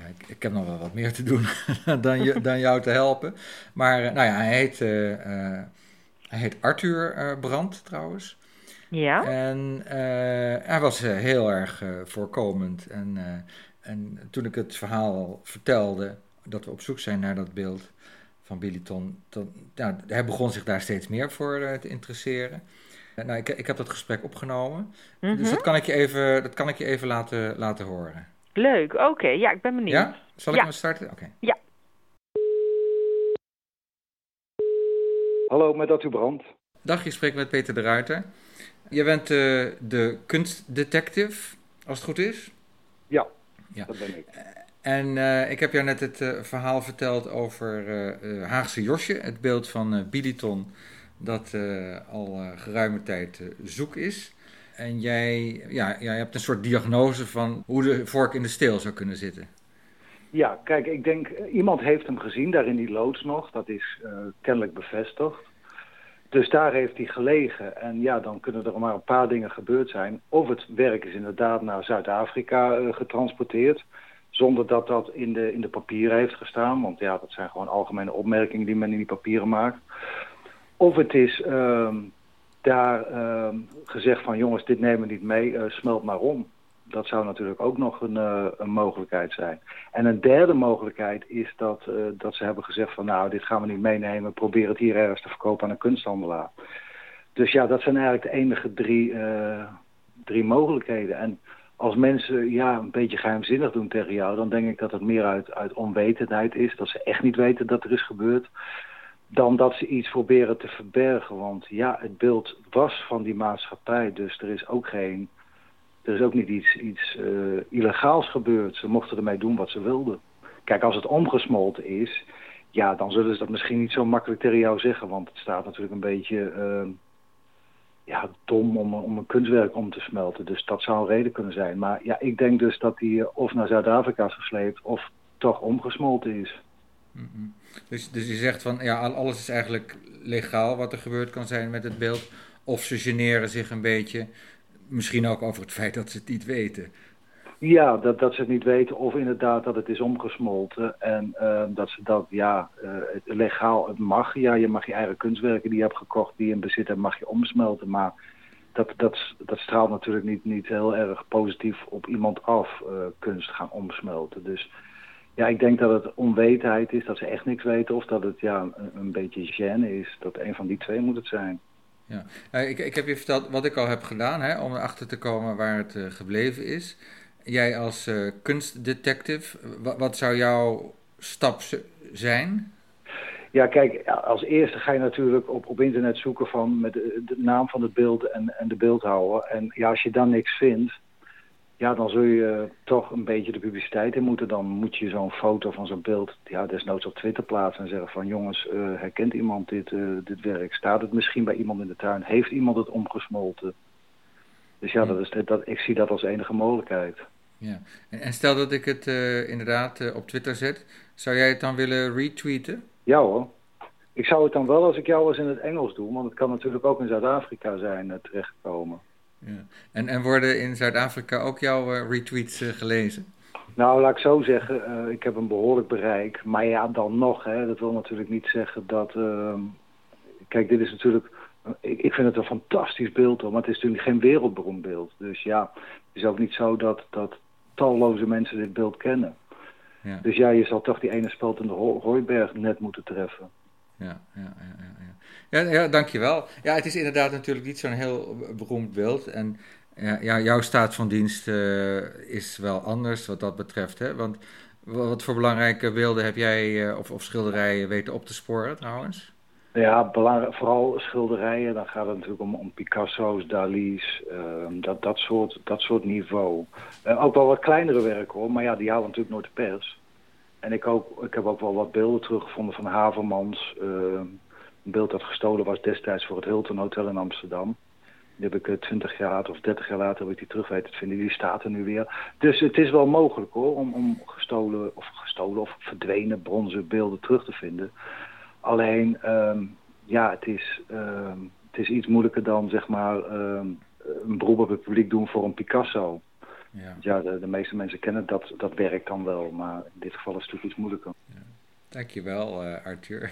ik, ik heb nog wel wat meer te doen *laughs* dan, je, dan jou te helpen. Maar eh, nou ja, hij heet, eh, eh, hij heet Arthur eh, Brand trouwens. Ja? En eh, hij was eh, heel erg eh, voorkomend. En, eh, en toen ik het verhaal vertelde, dat we op zoek zijn naar dat beeld van Biliton, dan, ja, hij begon zich daar steeds meer voor eh, te interesseren. Eh, nou, ik, ik heb dat gesprek opgenomen, dus Mhm. dat kan ik je even, dat kan ik je even laten, laten horen. Leuk, oké. Ja, ik ben benieuwd. Ja? Zal ik Ja. maar starten? Oké. Hallo, met Arthur Brand. Dag, je spreekt met Peter de Ruiter. Je bent eh, de kunstdetective, als het goed is. Ja, Ja. dat ben ik. En eh, ik heb jou net het eh, verhaal verteld over eh, eh, Haagse Josje, het beeld van eh Biliton, dat eh, al eh, geruime tijd eh, zoek is. En jij, ja, jij hebt een soort diagnose van hoe de vork in de steel zou kunnen zitten. Ja, kijk, ik denk, eh, iemand heeft hem gezien, daar in die loods nog. Dat is eh, kennelijk bevestigd. Dus daar heeft hij gelegen. En ja, dan kunnen er maar een paar dingen gebeurd zijn. Of het werk is inderdaad naar Zuid-Afrika eh, getransporteerd. Zonder dat dat in de, in de papieren heeft gestaan. Want ja, dat zijn gewoon algemene opmerkingen die men in die papieren maakt. Of het is ehm, daar ehm, gezegd van jongens, dit nemen we niet mee, eh, smelt maar om. Dat zou natuurlijk ook nog een, eh, een mogelijkheid zijn. En een derde mogelijkheid is dat, eh, dat ze hebben gezegd van nou, dit gaan we niet meenemen, probeer het hier ergens te verkopen aan een kunsthandelaar. Dus ja, dat zijn eigenlijk de enige drie, drie mogelijkheden. En als mensen ja, een beetje geheimzinnig doen tegen jou, dan denk ik dat het meer uit, uit onwetendheid is. Dat ze echt niet weten dat er is gebeurd. Dan dat ze iets proberen te verbergen. Want ja, het beeld was van die maatschappij. Dus er is ook geen. Er is ook niet iets, iets eh, illegaals gebeurd. Ze mochten ermee doen wat ze wilden. Kijk, als het omgesmolten is, ja, dan zullen ze dat misschien niet zo makkelijk tegen jou zeggen. Want het staat natuurlijk een beetje eh, ja, dom om, om een kunstwerk om te smelten. Dus dat zou een reden kunnen zijn. Maar ja, ik denk dus dat die eh, of naar Zuid-Afrika is gesleept of toch omgesmolten is. Mhm. Dus, dus je zegt van ja, al- alles is eigenlijk legaal wat er gebeurd kan zijn met het beeld. Of ze generen zich een beetje, misschien ook over het feit dat ze het niet weten. Ja, dat, dat ze het niet weten of inderdaad dat het is omgesmolten. En eh, dat ze dat, ja, eh, legaal, het mag. Ja, je mag je eigen kunstwerken die je hebt gekocht, die je in bezit hebt, mag je omsmelten. Maar dat, dat, dat straalt natuurlijk niet, niet heel erg positief op iemand af, eh, kunst gaan omsmelten. Dus ja, ik denk dat het onwetendheid is, dat ze echt niks weten. Of dat het ja, een, een beetje gêne is. Dat een van die twee moet het zijn. Eh, ik, ik heb je verteld wat ik al heb gedaan hè, om erachter te komen waar het eh, gebleven is. Jij als eh, kunstdetective, wa- wat zou jouw stap zijn? Ja, kijk, als eerste ga je natuurlijk op, op internet zoeken van met de, de naam van het beeld en, en de beeldhouwer. En ja, als je dan niks vindt, ja, dan zul je toch een beetje de publiciteit in moeten. Dan moet je zo'n foto van zo'n beeld, ja, desnoods op Twitter plaatsen en zeggen van jongens, eh, herkent iemand dit, eh, dit werk? Staat het misschien bij iemand in de tuin? Heeft iemand het omgesmolten? Dus ja, dat is, dat, ik zie dat als enige mogelijkheid. Ja. En, en stel dat ik het eh, inderdaad eh, op Twitter zet, zou jij het dan willen retweeten? Ja hoor. Ik zou het dan wel als ik jou was in het Engels doen, want het kan natuurlijk ook in Zuid-Afrika zijn terechtgekomen. Ja. En, en worden in Zuid-Afrika ook jouw uh, retweets uh, gelezen? Nou, laat ik zo zeggen, ik heb een behoorlijk bereik. Maar ja, dan nog, hè, dat wil natuurlijk niet zeggen dat... Ehm, kijk, dit is natuurlijk... Ik, ik vind het een fantastisch beeld, hoor, maar het is natuurlijk geen wereldberoemd beeld. Dus ja, het is ook niet zo dat, dat talloze mensen dit beeld kennen. Ja. Dus ja, je zal toch die ene speld in de Hooiberg net moeten treffen. Ja, ja, ja, ja, ja. Ja, dankjewel. Ja, het is inderdaad natuurlijk niet zo'n heel beroemd beeld. En ja, jouw staat van dienst uh, is wel anders wat dat betreft. Hè? Want wat voor belangrijke beelden heb jij uh, of, of schilderijen weten op te sporen trouwens? Ja, vooral schilderijen. Dan gaat het natuurlijk om, Picasso's, Dali's, uh, dat, dat, soort, dat soort niveau. Uh, ook wel wat kleinere werken hoor, maar ja, die halen natuurlijk nooit de pers. En ik, ook, ik heb ook wel wat beelden teruggevonden van Havermans. Een beeld dat gestolen was destijds voor het Hilton Hotel in Amsterdam. Die heb ik 20 jaar later of 30 jaar later heb ik die terug weten te vinden. Die staat er nu weer. Dus het is wel mogelijk hoor, om, om gestolen of gestolen of verdwenen bronzen beelden terug te vinden. Alleen, um, ja, het is, um, het is iets moeilijker dan zeg maar um, een beroep op het publiek doen voor een Picasso. Ja, ja de, de, meeste mensen kennen dat, dat werk dan wel, maar in dit geval is het natuurlijk iets moeilijker. Ja. Dankjewel, uh, Arthur.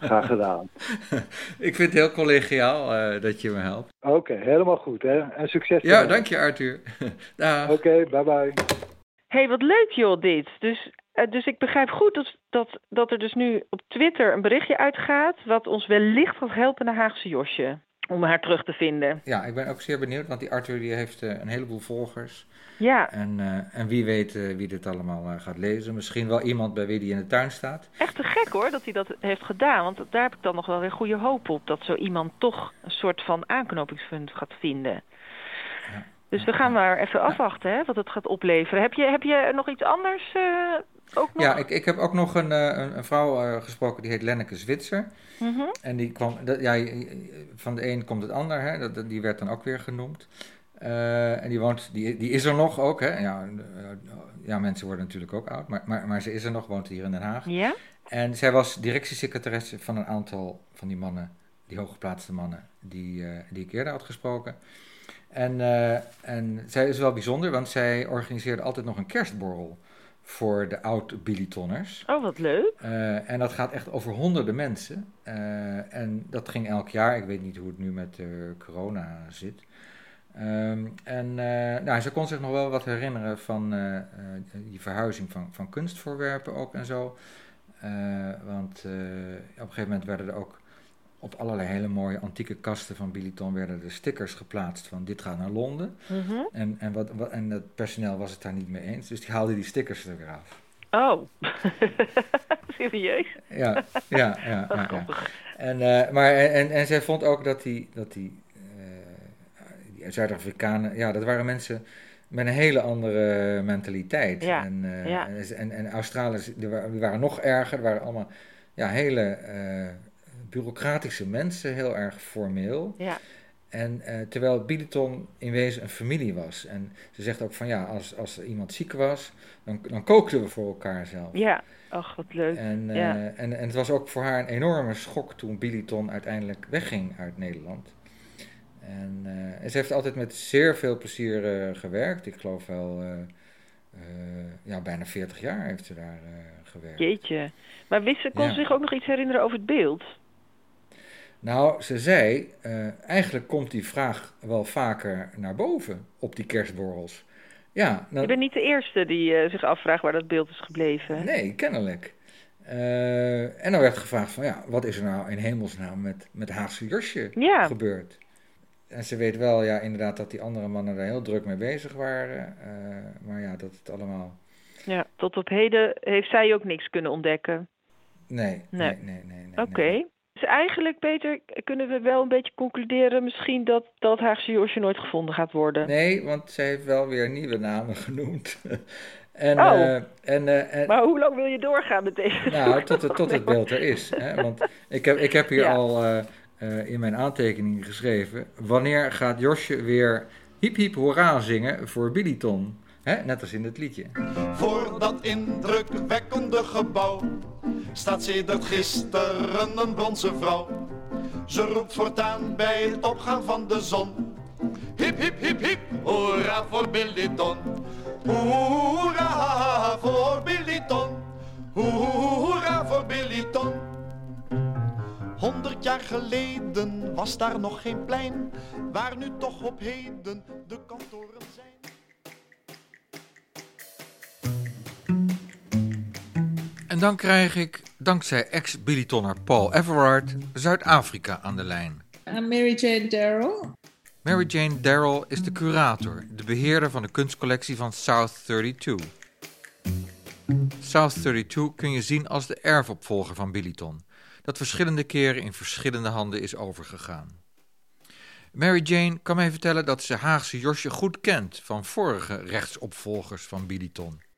Graag gedaan. *laughs* Ik vind het heel collegiaal uh, dat je me helpt. Oké, okay, helemaal goed hè. En succes. Ja, dank je Arthur. *laughs* Oké, okay, bye bye. hey, wat leuk joh dit. Dus, uh, dus ik begrijp goed dat, dat, dat er dus nu op Twitter een berichtje uitgaat... wat ons wellicht gaat helpen naar Haagse Josje. Om haar terug te vinden. Ja, ik ben ook zeer benieuwd, want die Arthur die heeft een heleboel volgers... Ja. En, uh, en wie weet uh, wie dit allemaal gaat lezen. Misschien wel iemand bij wie die in de tuin staat. Echt te gek hoor dat hij dat heeft gedaan. Want daar heb ik dan nog wel weer goede hoop op. Dat zo iemand toch een soort van aanknopingspunt gaat vinden. Ja. Dus we gaan maar even afwachten hè, wat het gaat opleveren. Heb je, heb je nog iets anders ook nog? Ja, ik, ik heb ook nog een, een, een vrouw gesproken die heet Lenneke Zwitser. Mm -hmm. En die kwam, dat, ja, van de een komt het ander, hè, dat, die werd dan ook weer genoemd. Uh, en die, woont, die, die is er nog ook. Hè? Ja, ja, mensen worden natuurlijk ook oud, maar, maar, maar ze is er nog, woont hier in Den Haag. Ja? En zij was directiesecretaresse van een aantal van die mannen, die hooggeplaatste mannen, die, uh, die ik eerder had gesproken. En, en zij is wel bijzonder, want zij organiseerde altijd nog een kerstborrel voor de oud-bilitonners. Oh, wat leuk. en dat gaat echt over honderden mensen. en dat ging elk jaar. Ik weet niet hoe het nu met corona zit. Um, en uh, nou, ze kon zich nog wel wat herinneren van die verhuizing van, van kunstvoorwerpen ook en zo. want op een gegeven moment werden er ook op allerlei hele mooie antieke kasten van Biliton werden er stickers geplaatst van dit gaat naar Londen. Mm -hmm. en, en, wat, wat, en het personeel was het daar niet mee eens, dus die haalde die stickers er weer af. Oh, *laughs* serieus? Ja, ja, ja. *laughs* ja, ja. En, maar, en, en zij vond ook dat die, dat die Zuid-Afrikanen, ja, dat waren mensen met een hele andere mentaliteit. Ja, en, uh, en, en Australiërs, die waren, die waren, nog erger. Er waren allemaal ja, hele bureaucratische mensen, heel erg formeel. Ja. En uh, terwijl Bileton in wezen een familie was. En ze zegt ook van ja, als, als er iemand ziek was, dan, dan kookten we voor elkaar zelf. Ja, ach wat leuk. En, ja. en, en het was ook voor haar een enorme schok toen Bileton uiteindelijk wegging uit Nederland. En, uh, en, ze heeft altijd met zeer veel plezier gewerkt. Ik geloof wel, ja, bijna 40 jaar heeft ze daar gewerkt. Jeetje. Maar wist ze, kon ja. zich ook nog iets herinneren over het beeld? Nou, ze zei, eigenlijk komt die vraag wel vaker naar boven op die kerstborrels. Ja, nou, Je bent niet de eerste die zich afvraagt waar dat beeld is gebleven. Nee, kennelijk. en dan werd gevraagd van, ja, wat is er nou in hemelsnaam met, met Haagse Josje ja. gebeurd? En ze weet wel, ja, inderdaad, dat die andere mannen er heel druk mee bezig waren. Maar ja, dat het allemaal. Ja, tot op heden heeft zij ook niks kunnen ontdekken. Nee, nee, nee, nee. nee, Oké. Okay. Dus eigenlijk, Peter, kunnen we wel een beetje concluderen misschien dat, dat Haagse Josje nooit gevonden gaat worden. Nee, want zij heeft wel weer nieuwe namen *laughs* genoemd. en, oh, uh, en, uh, en, maar hoe lang wil je doorgaan met deze? Nou, tot, het, tot het beeld er is. Hè? Want ik heb, ik heb hier ja. al uh, in mijn aantekeningen geschreven. Wanneer gaat Josje weer hiep hiep hoera zingen voor Billyton? Hè? Net als in het liedje. Voor dat indrukwekkende gebouw staat sedert gisteren een bronzen vrouw. Ze roept voortaan bij het opgaan van de zon. Hip, hip, hip, hip, hoera voor Billiton. Hoera voor Billiton. Hoera voor Billiton. Honderd jaar geleden was daar nog geen plein, waar nu toch op heden de kantoren zijn. En dan krijg ik, dankzij ex-Billytonner Paul Everard, Zuid-Afrika aan de lijn. I'm Mary Jane Darrell. Mary Jane Darrell is de curator, de beheerder van de kunstcollectie van South 32. South 32 kun je zien als de erfopvolger van Billyton, dat verschillende keren in verschillende handen is overgegaan. Mary Jane kan mij vertellen dat ze Haagse Josje goed kent van vorige rechtsopvolgers van Billyton.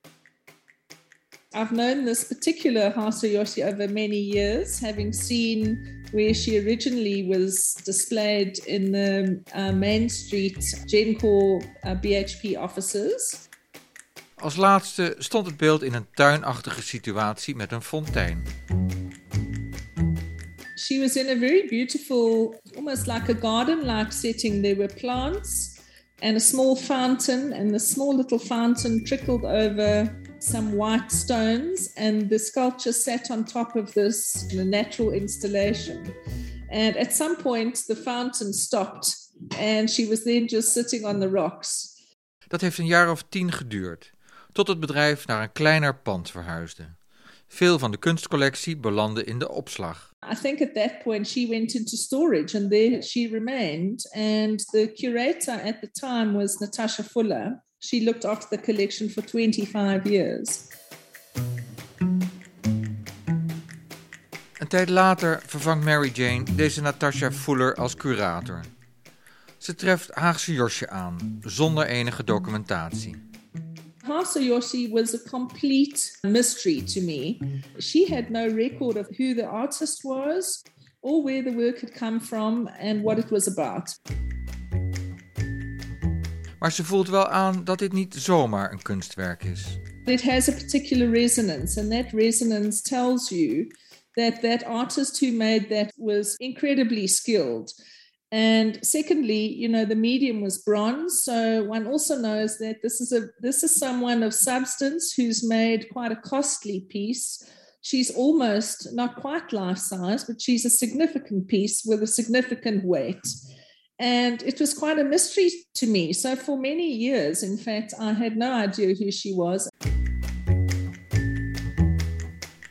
I've known this particular Hasayoshi over many years, having seen where she originally was displayed in the uh, Main Street Gencore uh, BHP offices. Als laatste stond het beeld in een tuinachtige situatie met een fontein. She was in a very beautiful, almost like a garden like setting. There were plants and a small fountain, and the small little fountain trickled over some white stones, and the sculpture sat on top of this natural installation. And at some point, the fountain stopped, and she was then just sitting on the rocks. Dat heeft een jaar of tien geduurd, tot het bedrijf naar een kleiner pand verhuisde. Veel van de kunstcollectie belandde in de opslag. I think at that point she went into storage and there she remained. And the curator at the time was Natasha Fuller. She looked after the collection for 25 years. Een tijd later vervangt Mary Jane deze Natasha Fuller als curator. Ze treft Haagse Josje aan, zonder enige documentatie. Hasayoshi was a complete mystery to me. She had no record of who the artist was or where the work had come from and what it was about. Maar ze voelt wel aan dat dit niet zomaar een kunstwerk is. It has a particular resonance, and that resonance tells you that that artist who made that was incredibly skilled. And secondly, you know, the medium was bronze, so one also knows that this is a this is someone of substance who's made quite a costly piece. She's almost not quite life size, but she's a significant piece with a significant weight. And it was quite a mystery to me. So, for many years, in fact, I had no idea who she was.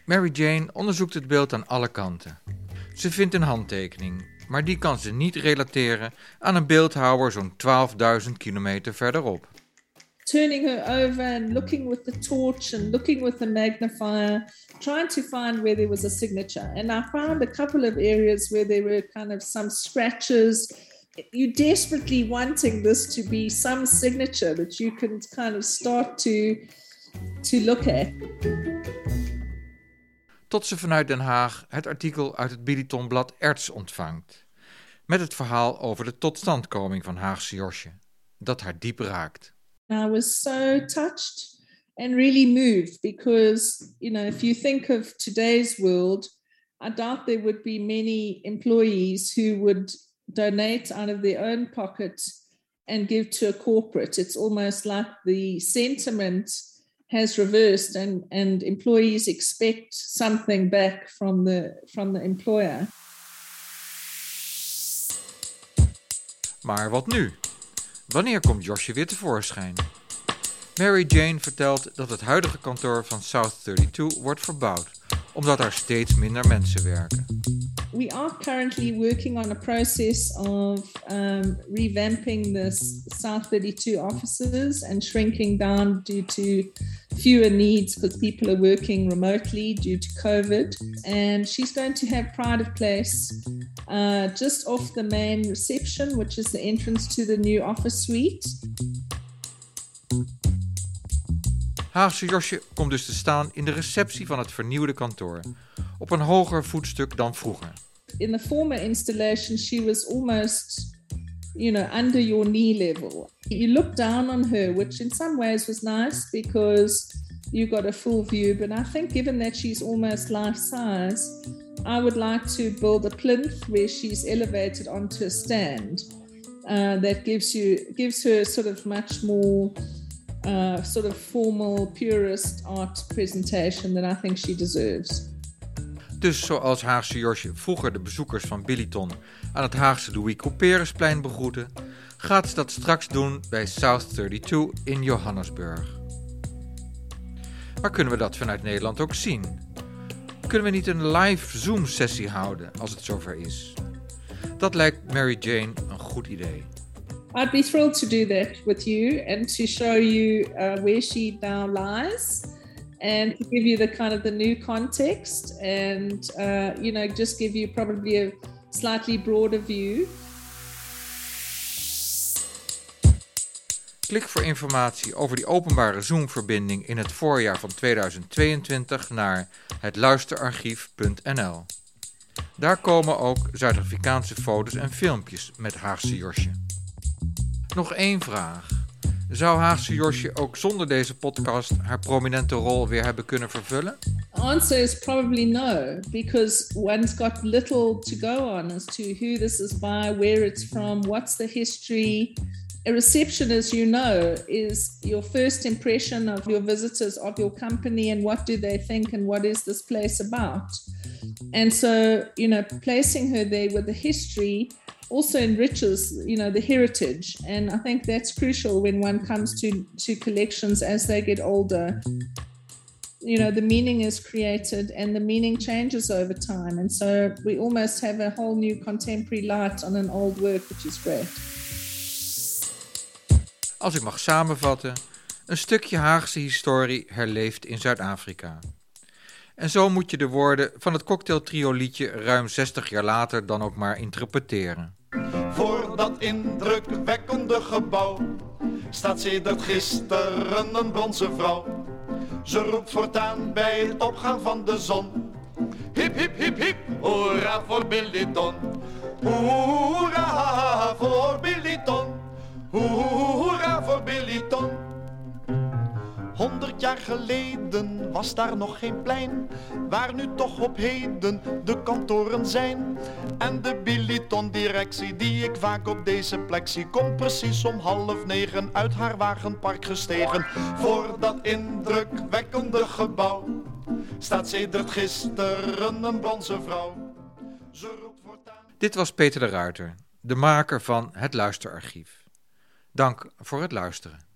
Mary Jane onderzoekt het beeld aan alle kanten. Ze vindt een handtekening, maar die kan ze niet relateren aan een beeldhouwer zo'n 12.000 kilometer verderop. Turning her over and looking with the torch and looking with the magnifier, trying to find where there was a signature. And I found a couple of areas where there were kind of some scratches. You desperately wanting this to be some signature that you can kind of start to to look at. Tot ze vanuit Den Haag het artikel uit het Bilitonblad Erts ontvangt. Met het verhaal over de totstandkoming van Haagse Josje, dat haar diep raakt. I was so touched and really moved because, you know, if you think of today's world, I doubt there would be many employees who would donate out of their own pocket and give to a corporate. It's almost like the sentiment has reversed and, and employees expect something back from the from the employer. Maar wat nu? Wanneer komt Josje weer tevoorschijn? Mary Jane vertelt dat het huidige kantoor van South 32 wordt verbouwd, omdat er steeds minder mensen werken. We are currently working on a process of um, revamping the South 32 offices and shrinking down due to fewer needs because people are working remotely due to COVID. And she's going to have pride of place uh, just off the main reception, which is the entrance to the new office suite. Haagse Josje komt dus te staan in de receptie van het vernieuwde kantoor, op een hoger voetstuk dan vroeger. In the former installation, she was almost you know, under your knee level. You looked down on her, which in some ways was nice because you got a full view. But I think, given that she's almost life size, I would like to build a plinth where she's elevated onto a stand. Uh, that gives you gives her sort of much more uh, sort of formal purist art presentation that I think she deserves. Dus zoals Haagse Josje vroeger de bezoekers van Billiton aan het Haagse Louis Couperusplein begroette, gaat ze dat straks doen bij South 32 in Johannesburg. Maar kunnen we dat vanuit Nederland ook zien? Kunnen we niet een live Zoom-sessie houden als het zover is? Dat lijkt Mary Jane een goed idee. I'd be thrilled to do that with you and to show you uh, where she now lies and give you the kind of the new context and uh, you know just give you probably a slightly broader view Klik voor informatie over die openbare Zoom-verbinding in het voorjaar van 2022 naar hetluisterarchief.nl. Daar komen ook Zuid-Afrikaanse foto's en filmpjes met Haagse Josje. Nog één vraag. Zou Haagse Josje ook zonder deze podcast haar prominente rol weer hebben kunnen vervullen? The answer is probably no, because one's got little to go on as to who this is by, where it's from, what's the history. A reception, as you know, is your first impression of your visitors, of your company, and what do they think, and what is this place about. And so, you know, placing her there with the history also enriches you know the heritage and i think that's crucial when one comes to to collections as they get older you know the meaning is created and the meaning changes over time and so we almost have a whole new contemporary light on an old work which is great Als ik mag samenvatten, een stukje Haagse historie herleeft in Zuid-Afrika. En zo moet je de woorden van het cocktailtrio liedje ruim 60 jaar later dan ook maar interpreteren. Voor dat indrukwekkende gebouw staat sedert gisteren een bronzen vrouw. Ze roept voortaan bij het opgaan van de zon. Hip, hip, hip, hip, hoera voor Billiton. Hoera voor Billiton. Hoera voor Billiton. Honderd jaar geleden was daar nog geen plein, waar nu toch op heden de kantoren zijn. En de Billiton-directie die ik vaak op deze plek zie, komt precies om half negen uit haar wagenpark gestegen. Voor dat indrukwekkende gebouw staat sedert gisteren een bronzen vrouw. Dit was Peter de Ruiter, de maker van het Luisterarchief. Dank voor het luisteren.